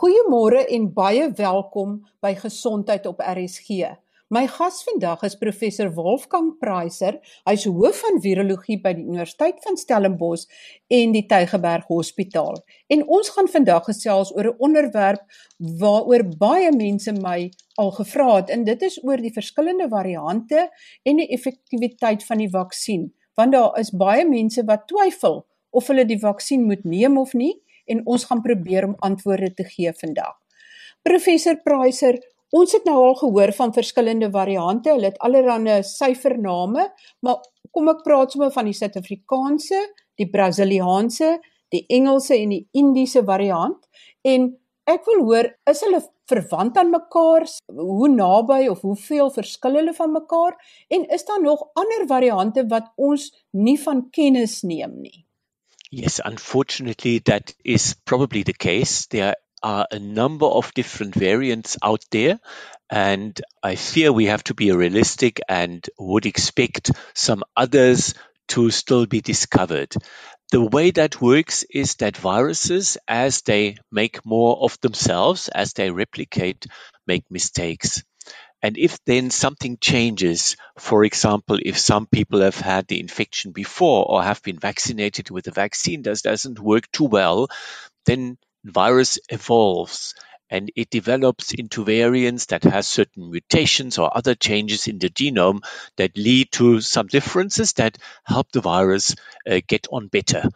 Goeiemôre en baie welkom by Gesondheid op RSG. My gas vandag is professor Wolfgang Preiser. Hy's hoof van virologie by die Universiteit van Stellenbosch en die Tygerberg Hospitaal. En ons gaan vandag gesels oor 'n onderwerp waaroor baie mense my al gevra het en dit is oor die verskillende variante en die effektiwiteit van die vaksin. Want daar is baie mense wat twyfel of hulle die vaksin moet neem of nie en ons gaan probeer om antwoorde te gee vandag. Professor Preiser, ons het nou al gehoor van verskillende variante. Hulle het allerlei syfername, maar kom ek praat sommer van die Suid-Afrikaanse, die Brasiliaanse, die Engelse en die Indiese variant en ek wil hoor is hulle verwant aan mekaar? Hoe naby of hoeveel verskil hulle van mekaar? En is daar nog ander variante wat ons nie van kennis neem nie? Yes, unfortunately, that is probably the case. There are a number of different variants out there, and I fear we have to be realistic and would expect some others to still be discovered. The way that works is that viruses, as they make more of themselves, as they replicate, make mistakes. And if then something changes, for example, if some people have had the infection before or have been vaccinated with a vaccine that doesn't work too well, then virus evolves and it develops into variants that has certain mutations or other changes in the genome that lead to some differences that help the virus uh, get on better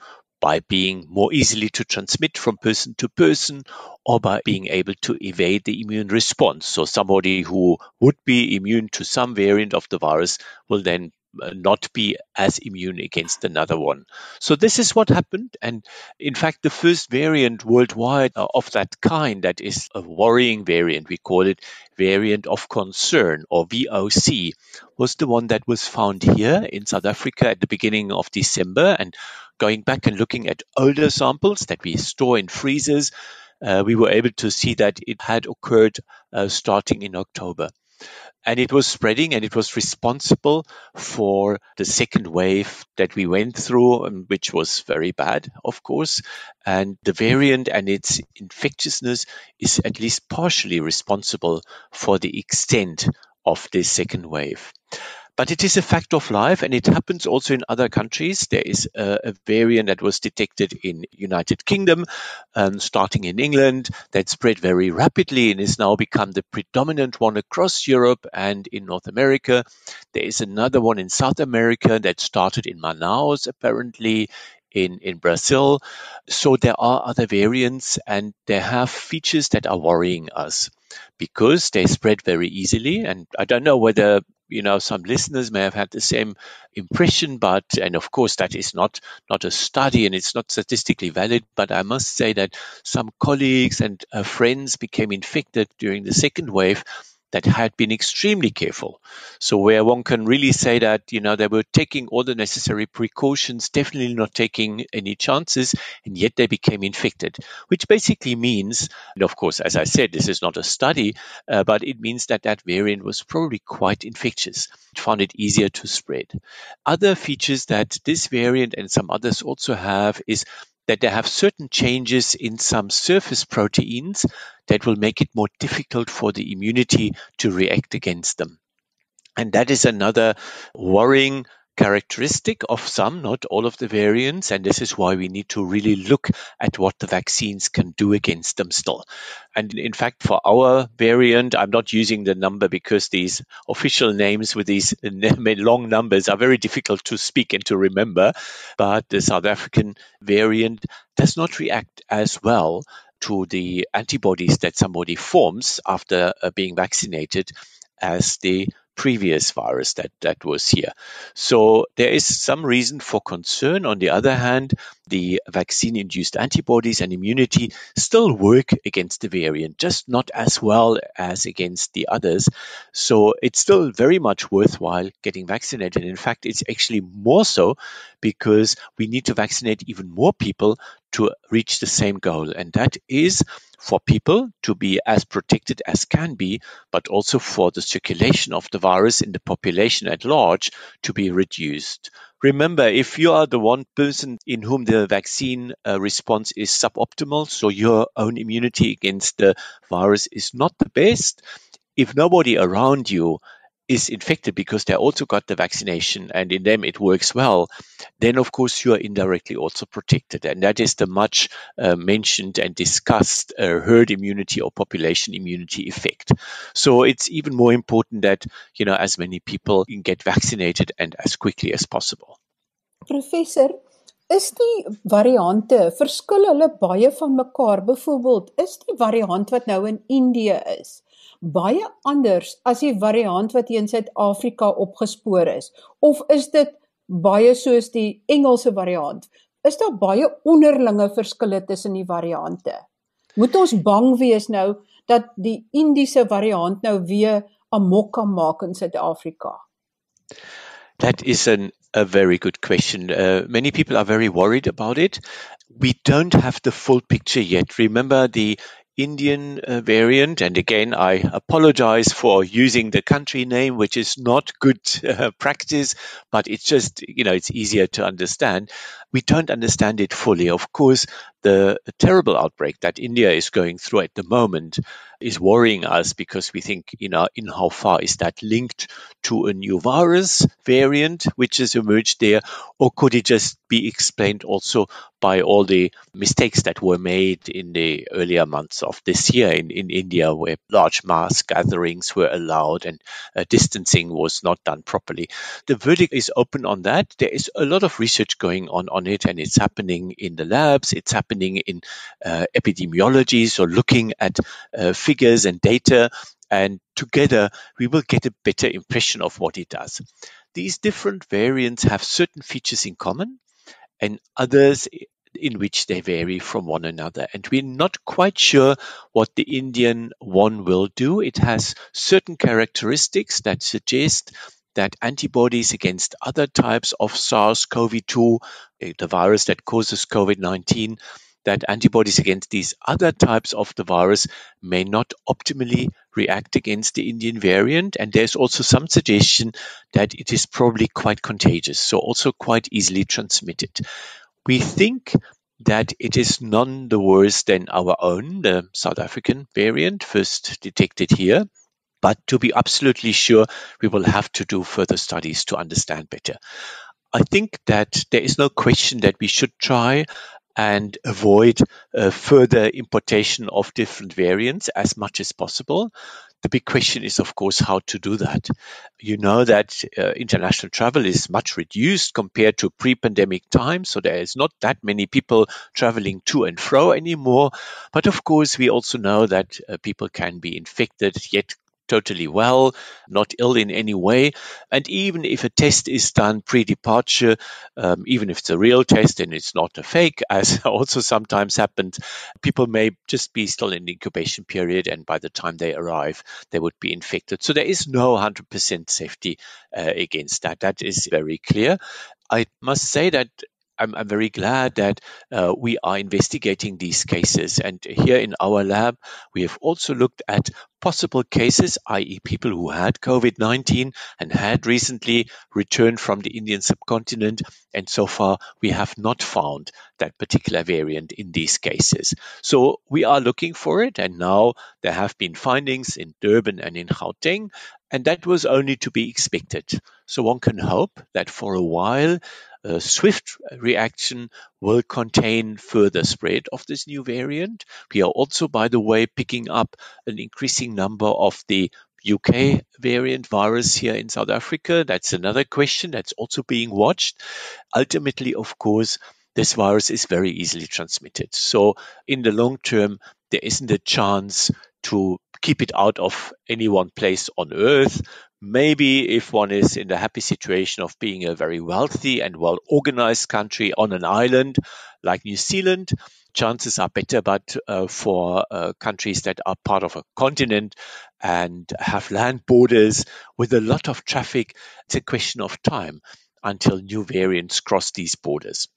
by being more easily to transmit from person to person or by being able to evade the immune response. So somebody who would be immune to some variant of the virus will then not be as immune against another one. So this is what happened. And in fact, the first variant worldwide uh, of that kind, that is a worrying variant, we call it variant of concern or VOC, was the one that was found here in South Africa at the beginning of December. And going back and looking at older samples that we store in freezers, uh, we were able to see that it had occurred uh, starting in October and it was spreading and it was responsible for the second wave that we went through, um, which was very bad, of course. And the variant and its infectiousness is at least partially responsible for the extent of this second wave. But it is a fact of life, and it happens also in other countries. There is a, a variant that was detected in United Kingdom, um, starting in England, that spread very rapidly and has now become the predominant one across Europe and in North America. There is another one in South America that started in Manaus, apparently in, in Brazil. So there are other variants and they have features that are worrying us because they spread very easily. And I don't know whether you know some listeners may have had the same impression but and of course that is not not a study and it's not statistically valid but i must say that some colleagues and uh, friends became infected during the second wave that had been extremely careful. So where one can really say that, you know, they were taking all the necessary precautions, definitely not taking any chances, and yet they became infected, which basically means, and of course, as I said, this is not a study, uh, but it means that that variant was probably quite infectious. It found it easier to spread. Other features that this variant and some others also have is that they have certain changes in some surface proteins that will make it more difficult for the immunity to react against them. And that is another worrying characteristic of some, not all of the variants, and this is why we need to really look at what the vaccines can do against them still. And in fact, for our variant, I'm not using the number because these official names with these long numbers are very difficult to speak and to remember, but the South African variant does not react as well to the antibodies that somebody forms after uh, being vaccinated as the previous virus that, that was here. So there is some reason for concern. On the other hand, the vaccine induced antibodies and immunity still work against the variant, just not as well as against the others. So it's still very much worthwhile getting vaccinated. In fact, it's actually more so because we need to vaccinate even more people to reach the same goal, and that is for people to be as protected as can be, but also for the circulation of the virus in the population at large to be reduced. Remember, if you are the one person in whom the vaccine uh, response is suboptimal, so your own immunity against the virus is not the best, if nobody around you is infected because they also got the vaccination and in them it works well, then of course you are indirectly also protected. And that is the much uh, mentioned and discussed uh, herd immunity or population immunity effect. So it's even more important that, you know, as many people can get vaccinated and as quickly as possible. Professor, is die variante verskil hulle baie van mekaar? Byvoorbeeld, is die variant wat nou in Indië is, baie anders as die variant wat hier in Suid-Afrika opgespoor is of is dit baie soos die Engelse variant is daar baie onderlinge verskille tussen die variante moet ons bang wees nou dat die Indiese variant nou weer amok kan maak in Suid-Afrika That is an a very good question. Uh, many people are very worried about it. We don't have the full picture yet. Remember, the Indian uh, variant. And again, I apologize for using the country name, which is not good uh, practice, but it's just, you know, it's easier to understand. We don't understand it fully. Of course, the terrible outbreak that India is going through at the moment is worrying us because we think, you know, in how far is that linked to a new virus variant which has emerged there, or could it just be explained also by all the mistakes that were made in the earlier months of this year in, in India, where large mass gatherings were allowed and uh, distancing was not done properly? The verdict is open on that. There is a lot of research going on on it, and it's happening in the labs. It's happening in uh, epidemiology, so looking at uh, figures and data, and together we will get a better impression of what it does. These different variants have certain features in common and others in which they vary from one another. And we're not quite sure what the Indian one will do. It has certain characteristics that suggest that antibodies against other types of SARS CoV 2, eh, the virus that causes COVID 19, that antibodies against these other types of the virus may not optimally react against the Indian variant. And there's also some suggestion that it is probably quite contagious, so also quite easily transmitted. We think that it is none the worse than our own, the South African variant, first detected here. But to be absolutely sure, we will have to do further studies to understand better. I think that there is no question that we should try and avoid uh, further importation of different variants as much as possible. The big question is, of course, how to do that. You know that uh, international travel is much reduced compared to pre pandemic times, so there is not that many people traveling to and fro anymore. But of course, we also know that uh, people can be infected yet totally well, not ill in any way. And even if a test is done pre departure, um, even if it's a real test and it's not a fake, as also sometimes happens, people may just be still in the incubation period. And by the time they arrive, they would be infected. So there is no 100% safety uh, against that. That is very clear. I must say that I'm, I'm, very glad that uh, we are investigating these cases. And here in our lab, we have also looked at possible cases, i.e., people who had COVID 19 and had recently returned from the Indian subcontinent. And so far, we have not found that particular variant in these cases. So we are looking for it. And now there have been findings in Durban and in Gauteng. And that was only to be expected. So one can hope that for a while, a swift reaction will contain further spread of this new variant. We are also, by the way, picking up an increasing number of the UK variant virus here in South Africa. That's another question that's also being watched. Ultimately, of course, this virus is very easily transmitted. So, in the long term, there isn't a chance to keep it out of any one place on earth. Maybe if one is in the happy situation of being a very wealthy and well organized country on an island like New Zealand, chances are better. But uh, for uh, countries that are part of a continent and have land borders with a lot of traffic, it's a question of time until new variants cross these borders.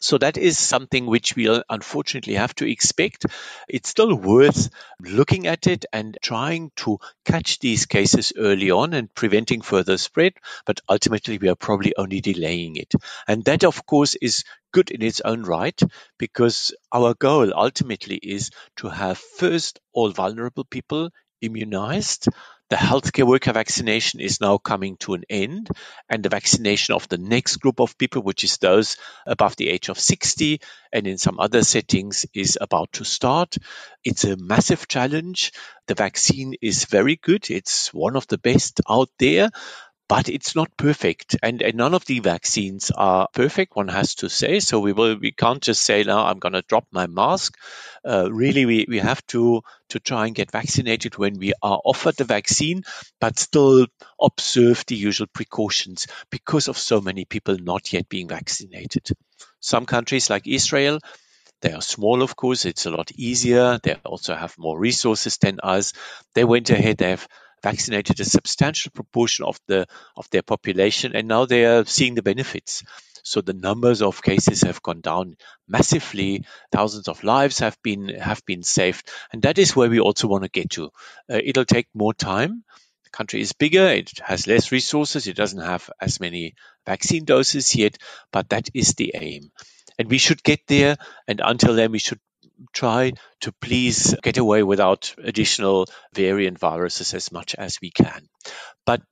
So that is something which we'll unfortunately have to expect. It's still worth looking at it and trying to catch these cases early on and preventing further spread, but ultimately we are probably only delaying it. And that of course is good in its own right because our goal ultimately is to have first all vulnerable people immunized the healthcare worker vaccination is now coming to an end, and the vaccination of the next group of people, which is those above the age of 60 and in some other settings, is about to start. It's a massive challenge. The vaccine is very good. It's one of the best out there but it's not perfect and, and, none of the vaccines are perfect one has to say so we will we can't just say now i'm going to drop my mask uh, really we, we have to to try and get vaccinated when we are offered the vaccine but still observe the usual precautions because of so many people not yet being vaccinated some countries like israel they are small, of course. It's a lot easier. They also have more resources than us. They went ahead. They have vaccinated a substantial proportion of the of their population, and now they are seeing the benefits. So the numbers of cases have gone down massively. Thousands of lives have been have been saved, and that is where we also want to get to. Uh, it'll take more time. The country is bigger. It has less resources. It doesn't have as many vaccine doses yet, but that is the aim. And we should get there. And until then, we should try to please get away without additional variant viruses as much as we can. But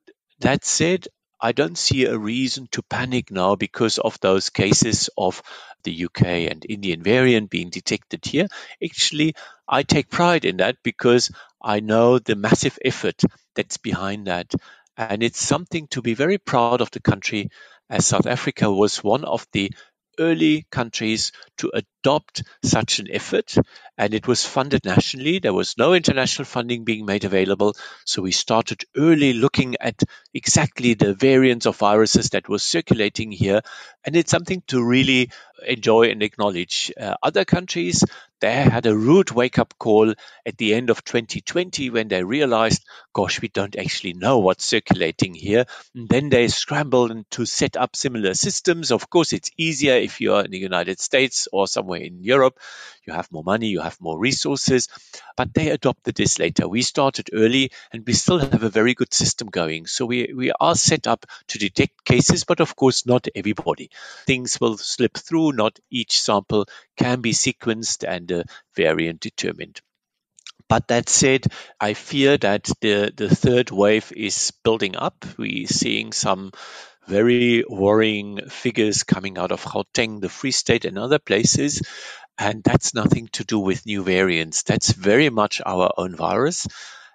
that said, I don't see a reason to panic now because of those cases of the UK and Indian variant being detected here. Actually, I take pride in that because I know the massive effort that's behind that. And it's something to be very proud of the country as South Africa was one of the early countries to adopt such an effort and it was funded nationally. There was no international funding being made available. So we started early looking at exactly the variants of viruses that was circulating here. And it's something to really enjoy and acknowledge. Uh, other countries, they had a rude wake up call at the end of 2020 when they realized, gosh, we don't actually know what's circulating here. And then they scrambled to set up similar systems. Of course, it's easier if you're in the United States or somewhere in Europe. You have more money, you have more resources, but they adopted this later. We started early and we still have a very good system going. So we, we are set up to detect cases, but of course, not everybody. Things will slip through. Not each sample can be sequenced and a variant determined. But that said, I fear that the, the third wave is building up. We're seeing some very worrying figures coming out of Gauteng, the Free State, and other places. And that's nothing to do with new variants. That's very much our own virus.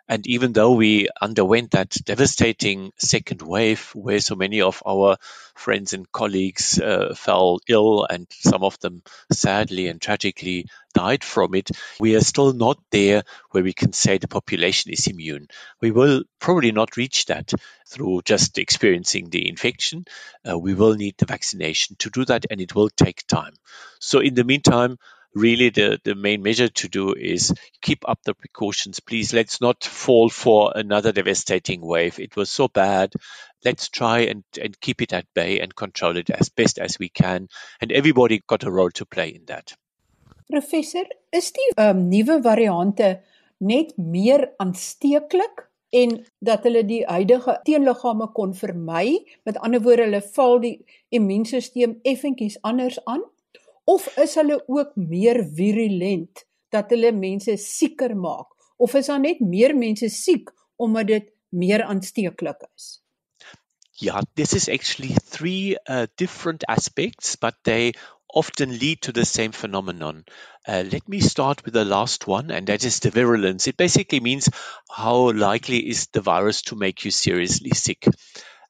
And even though we underwent that devastating second wave where so many of our friends and colleagues uh, fell ill and some of them sadly and tragically died from it, we are still not there where we can say the population is immune. We will probably not reach that through just experiencing the infection. Uh, we will need the vaccination to do that and it will take time. So in the meantime, really the, the main measure to do is keep up the precautions. Please let's not fall for another devastating wave. It was so bad. Let's try and, and keep it at bay and control it as best as we can. And everybody got a role to play in that. Professor, is die um, nuwe variante net meer aansteeklik en dat hulle die huidige teenliggame kon vermy? Met ander woorde, hulle val die immuunstelsel effentjies anders aan? Of is hulle ook meer virulent dat hulle mense sieker maak of is daar net meer mense siek omdat dit meer aansteeklik is Yeah, this is actually three uh, different aspects, but they often lead to the same phenomenon. Uh, let me start with the last one, and that is the virulence. It basically means how likely is the virus to make you seriously sick.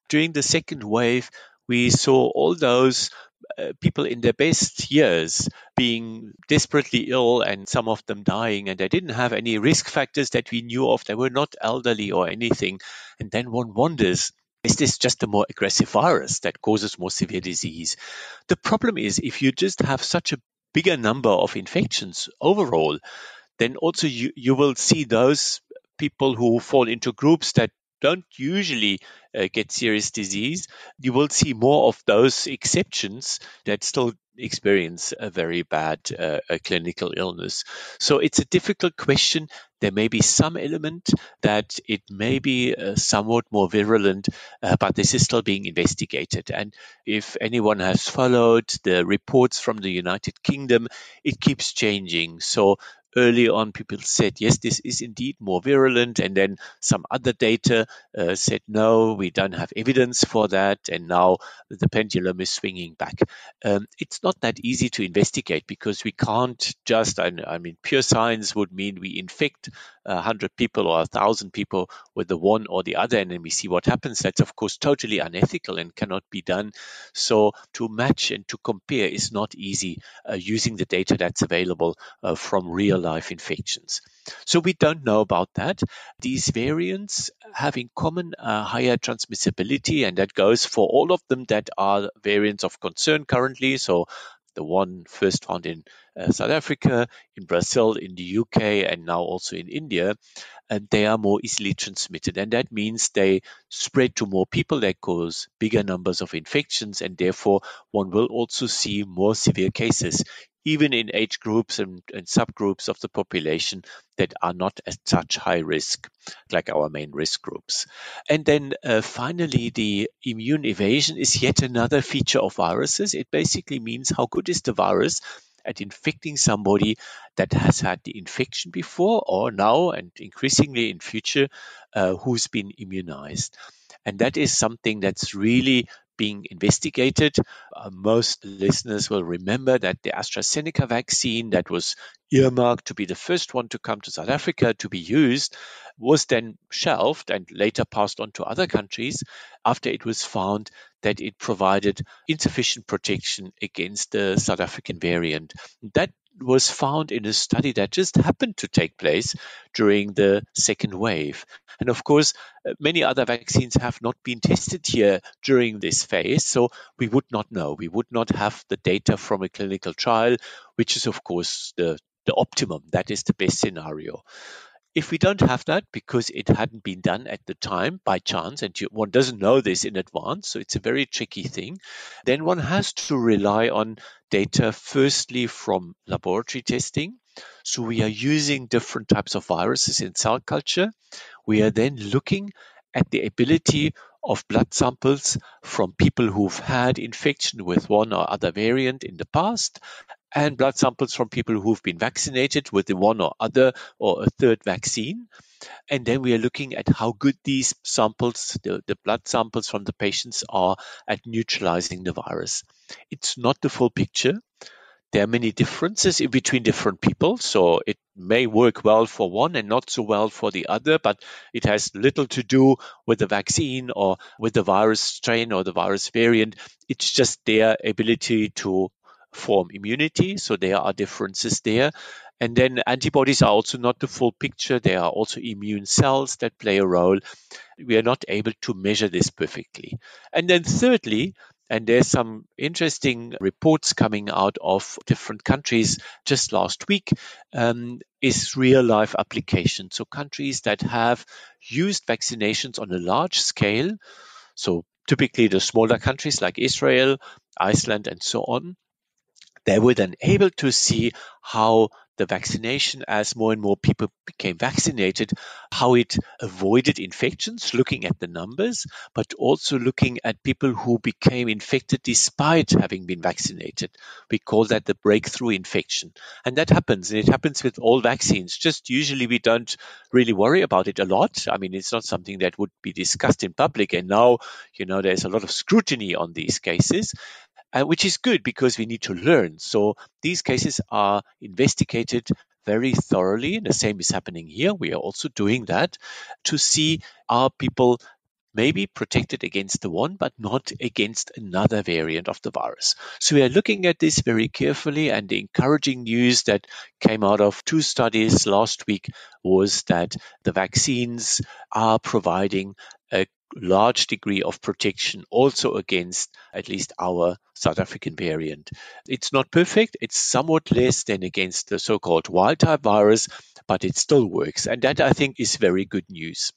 During the second wave, we saw all those uh, people in their best years being desperately ill and some of them dying, and they didn't have any risk factors that we knew of. They were not elderly or anything. And then one wonders is this just a more aggressive virus that causes more severe disease? The problem is if you just have such a bigger number of infections overall, then also you, you will see those people who fall into groups that don't usually uh, get serious disease, you will see more of those exceptions that still experience a very bad uh, a clinical illness. So it's a difficult question. There may be some element that it may be uh, somewhat more virulent, uh, but this is still being investigated. And if anyone has followed the reports from the United Kingdom, it keeps changing. So early on people said yes this is indeed more virulent and then some other data uh, said no we don't have evidence for that and now the pendulum is swinging back um, it's not that easy to investigate because we can't just I, I mean pure science would mean we infect 100 people or 1,000 people with the one or the other, and then we see what happens. That's, of course, totally unethical and cannot be done. So, to match and to compare is not easy uh, using the data that's available uh, from real life infections. So, we don't know about that. These variants have in common a higher transmissibility, and that goes for all of them that are variants of concern currently. So, the one first found in uh, South Africa, in Brazil, in the UK, and now also in India, and they are more easily transmitted. And that means they spread to more people, they cause bigger numbers of infections, and therefore one will also see more severe cases even in age groups and, and, subgroups of the population that are not at such high risk, like our main risk groups. And then uh, finally, the immune evasion is yet another feature of viruses. It basically means how good is the virus at infecting somebody that has had the infection before or now and increasingly in future uh, who's been immunized. And that is something that's really being investigated. Uh, most listeners will remember that the AstraZeneca vaccine that was earmarked to be the first one to come to South Africa to be used was then shelved and later passed on to other countries after it was found that it provided insufficient protection against the South African variant. That was found in a study that just happened to take place during the second wave. And of course, uh, many other vaccines have not been tested here during this phase, so we would not know. We would not have the data from a clinical trial, which is, of course, the, the optimum. That is the best scenario. If we don't have that because it hadn't been done at the time by chance, and you, one doesn't know this in advance, so it's a very tricky thing, then one has to rely on data firstly from laboratory testing. So we are using different types of viruses in cell culture. We are then looking at the ability of blood samples from people who've had infection with one or other variant in the past and blood samples from people who've been vaccinated with the one or other or a third vaccine. And then we are looking at how good these samples, the, the blood samples from the patients, are at neutralizing the virus. It's not the full picture. There are many differences between different people, so it may work well for one and not so well for the other, but it has little to do with the vaccine or with the virus strain or the virus variant. It's just their ability to form immunity. So there are differences there. And then antibodies are also not the full picture. There are also immune cells that play a role. We are not able to measure this perfectly. And then thirdly, and there's some interesting reports coming out of different countries just last week, um, is real life application. So countries that have used vaccinations on a large scale. So typically the smaller countries like Israel, Iceland, and so on, they were then able to see how the vaccination, as more and more people became vaccinated, how it avoided infections, looking at the numbers, but also looking at people who became infected despite having been vaccinated. We call that the breakthrough infection. And that happens, and it happens with all vaccines. Just usually we don't really worry about it a lot. I mean, it's not something that would be discussed in public. And now, you know, there's a lot of scrutiny on these cases uh, which is good because we need to learn. So these cases are investigated very thoroughly. And the same is happening here. We are also doing that to see are people maybe protected against the one, but not against another variant of the virus. So we are looking at this very carefully. And the encouraging news that came out of two studies last week was that the vaccines are providing large degree of protection also against at least our South African variant. It's not perfect, it's somewhat less than against the so called wild type virus, but it still works. And that I think is very good news.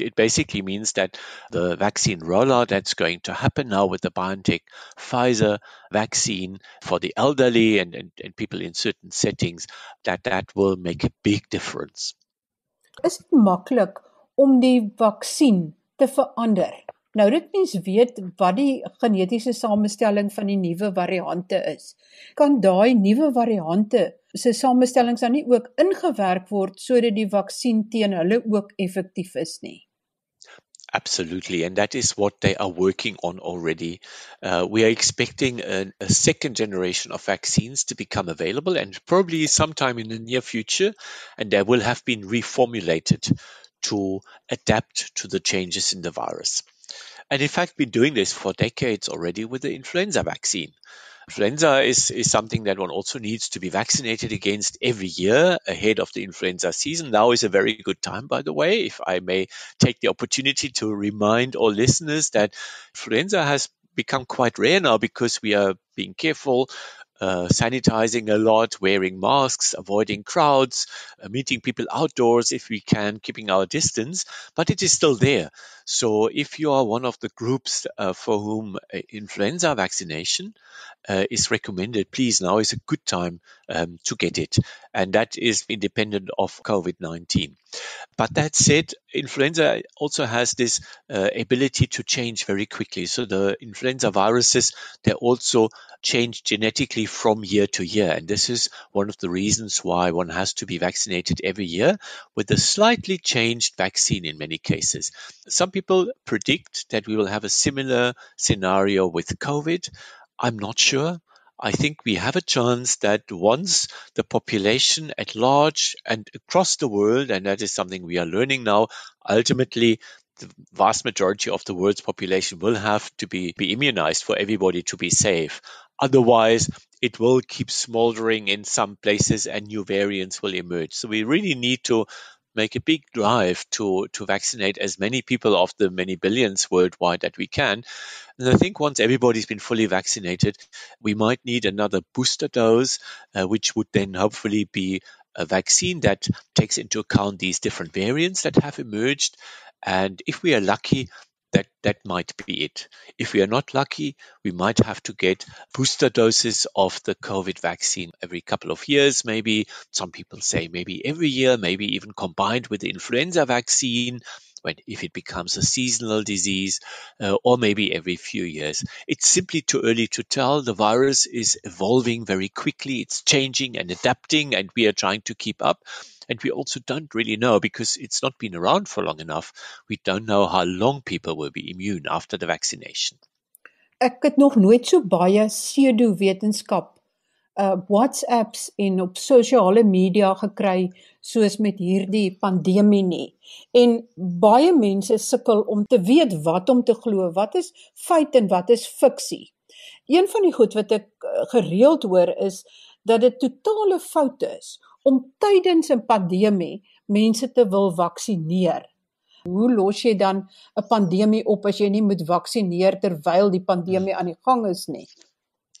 it basically means that the vaccine rollout that's going to happen now with the BioNTech Pfizer vaccine for the elderly and, and, and people in certain settings, that that will make a big difference. Is dit maklik om die vaksin te verander? Nou dit mens weet wat die genetiese samestelling van die nuwe variante is. Kan daai nuwe variante se samestellings dan nie ook ingewerk word sodat die vaksin teen hulle ook effektief is nie? Absolutely, and that is what they are working on already. Uh, we are expecting a, a, second generation of vaccines to become available, and probably sometime in the near future, and they will have been reformulated to adapt to the changes in the virus. And in fact, been doing this for decades already with the influenza vaccine. Influenza is, is something that one also needs to be vaccinated against every year ahead of the influenza season. Now is a very good time, by the way, if I may take the opportunity to remind all listeners that influenza has become quite rare now because we are being careful uh, sanitizing a lot, wearing masks, avoiding crowds, uh, meeting people outdoors if we can, keeping our distance, but it is still there. So if you are one of the groups uh, for whom influenza vaccination uh, is recommended, please now is a good time um, to get it. And that is independent of COVID 19. But that said, influenza also has this uh, ability to change very quickly. So the influenza viruses, they also change genetically from year to year. And this is one of the reasons why one has to be vaccinated every year with a slightly changed vaccine in many cases. Some people predict that we will have a similar scenario with COVID. I'm not sure. I think we have a chance that once the population at large and across the world, and that is something we are learning now, ultimately the vast majority of the world's population will have to be, be immunized for everybody to be safe. Otherwise, it will keep smoldering in some places and new variants will emerge. So we really need to make a big drive to, to vaccinate as many people of the many billions worldwide that we can. And I think once everybody's been fully vaccinated, we might need another booster dose, uh, which would then hopefully be a vaccine that takes into account these different variants that have emerged. And if we are lucky, that that might be it. If we are not lucky, we might have to get booster doses of the COVID vaccine every couple of years, maybe. Some people say maybe every year, maybe even combined with the influenza vaccine when if it becomes a seasonal disease, uh, or maybe every few years. It's simply too early to tell. The virus is evolving very quickly. It's changing and adapting, and we are trying to keep up. And we also don't really know because it's not been around for long enough. We don't know how long people will be immune after the vaccination. Ek het nog nooit so baie pseudo-wetenskap uh WhatsApps en op sosiale media gekry soos met hierdie pandemie nie. En baie mense sukkel om te weet wat om te glo, wat is feit en wat is fiksie. Een van die goed wat ek uh, gereeld hoor is dat dit totale fout is om tydens 'n pandemie mense te wil vaksineer. Hoe los jy dan 'n pandemie op as jy nie moet vaksineer terwyl die pandemie aan die gang is nie?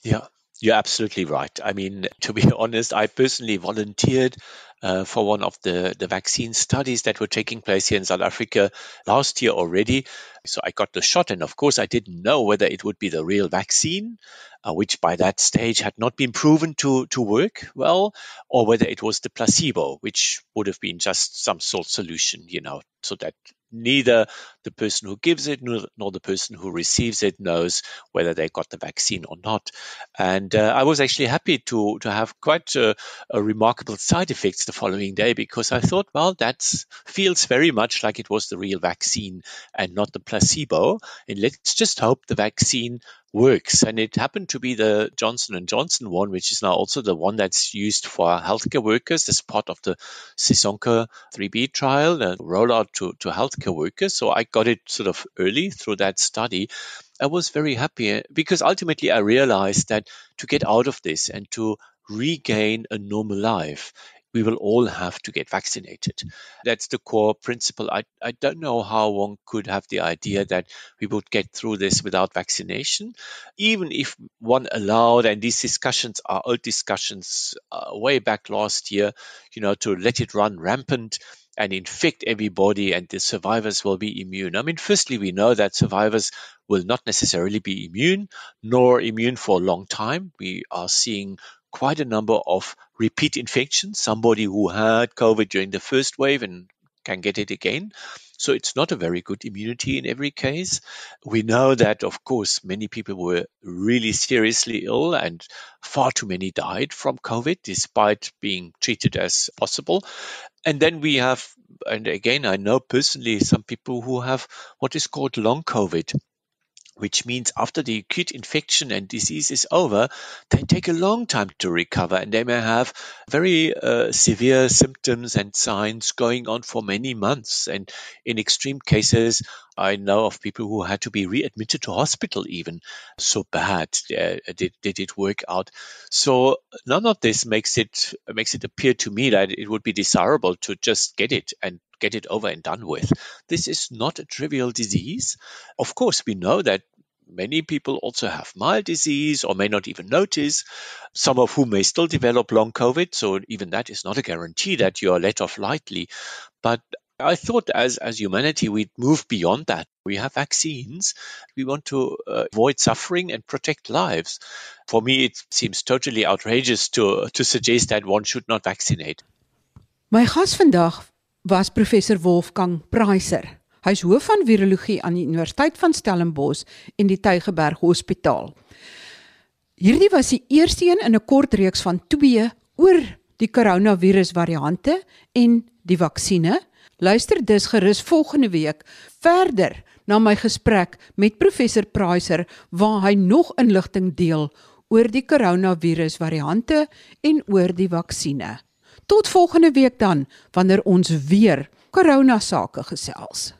Ja, you're absolutely right. I mean, to be honest, I personally volunteered uh, for one of the, the vaccine studies that were taking place here in South Africa last year already. So I got the shot, and of course, I didn't know whether it would be the real vaccine, uh, which by that stage had not been proven to, to work well, or whether it was the placebo, which would have been just some salt solution, you know, so that neither the person who gives it nor, nor, the person who receives it knows whether they got the vaccine or not. And uh, I was actually happy to to have quite a, a, remarkable side effects the following day because I thought, well, that feels very much like it was the real vaccine and not the placebo. And let's just hope the vaccine works. And it happened to be the Johnson and Johnson one, which is now also the one that's used for healthcare workers as part of the Sisonke 3B trial, the rollout to, to healthcare workers. So I got it sort of early through that study. I was very happy eh, because ultimately I realized that to get out of this and to regain a normal life, we will all have to get vaccinated. That's the core principle. I, I don't know how one could have the idea that we would get through this without vaccination. Even if one allowed, and these discussions are old discussions uh, way back last year, you know, to let it run rampant and infect everybody and the survivors will be immune. I mean, firstly, we know that survivors will not necessarily be immune, nor immune for a long time. We are seeing quite a number of repeat infections, somebody who had COVID during the first wave and can get it again. So it's not a very good immunity in every case. We know that, of course, many people were really seriously ill and far too many died from COVID despite being treated as possible. And then we have, and again, I know personally some people who have what is called long COVID which means after the acute infection and disease is over, they take a long time to recover and they may have very uh, severe symptoms and signs going on for many months. And in extreme cases, I know of people who had to be readmitted to hospital even. So bad uh, did, did it work out. So none of this makes it makes it appear to me that it would be desirable to just get it and get it over and done with. This is not a trivial disease. Of course, we know that many people also have mild disease or may not even notice, some of whom may still develop long COVID. So even that is not a guarantee that you are let off lightly. But I thought as, as humanity, we'd move beyond that. We have vaccines. We want to uh, avoid suffering and protect lives. For me, it seems totally outrageous to, to suggest that one should not vaccinate. My gas vandag was professor Wolfgang Preiser. Hy's hoof van virologie aan die Universiteit van Stellenbosch en die Tygerberg Hospitaal. Hierdie was die eerste een in 'n kort reeks van 2 oor die koronavirus variante en die vaksines. Luister dus gerus volgende week verder na my gesprek met professor Preiser waar hy nog inligting deel oor die koronavirus variante en oor die vaksines. Tot volgende week dan wanneer ons weer korona sake gesels.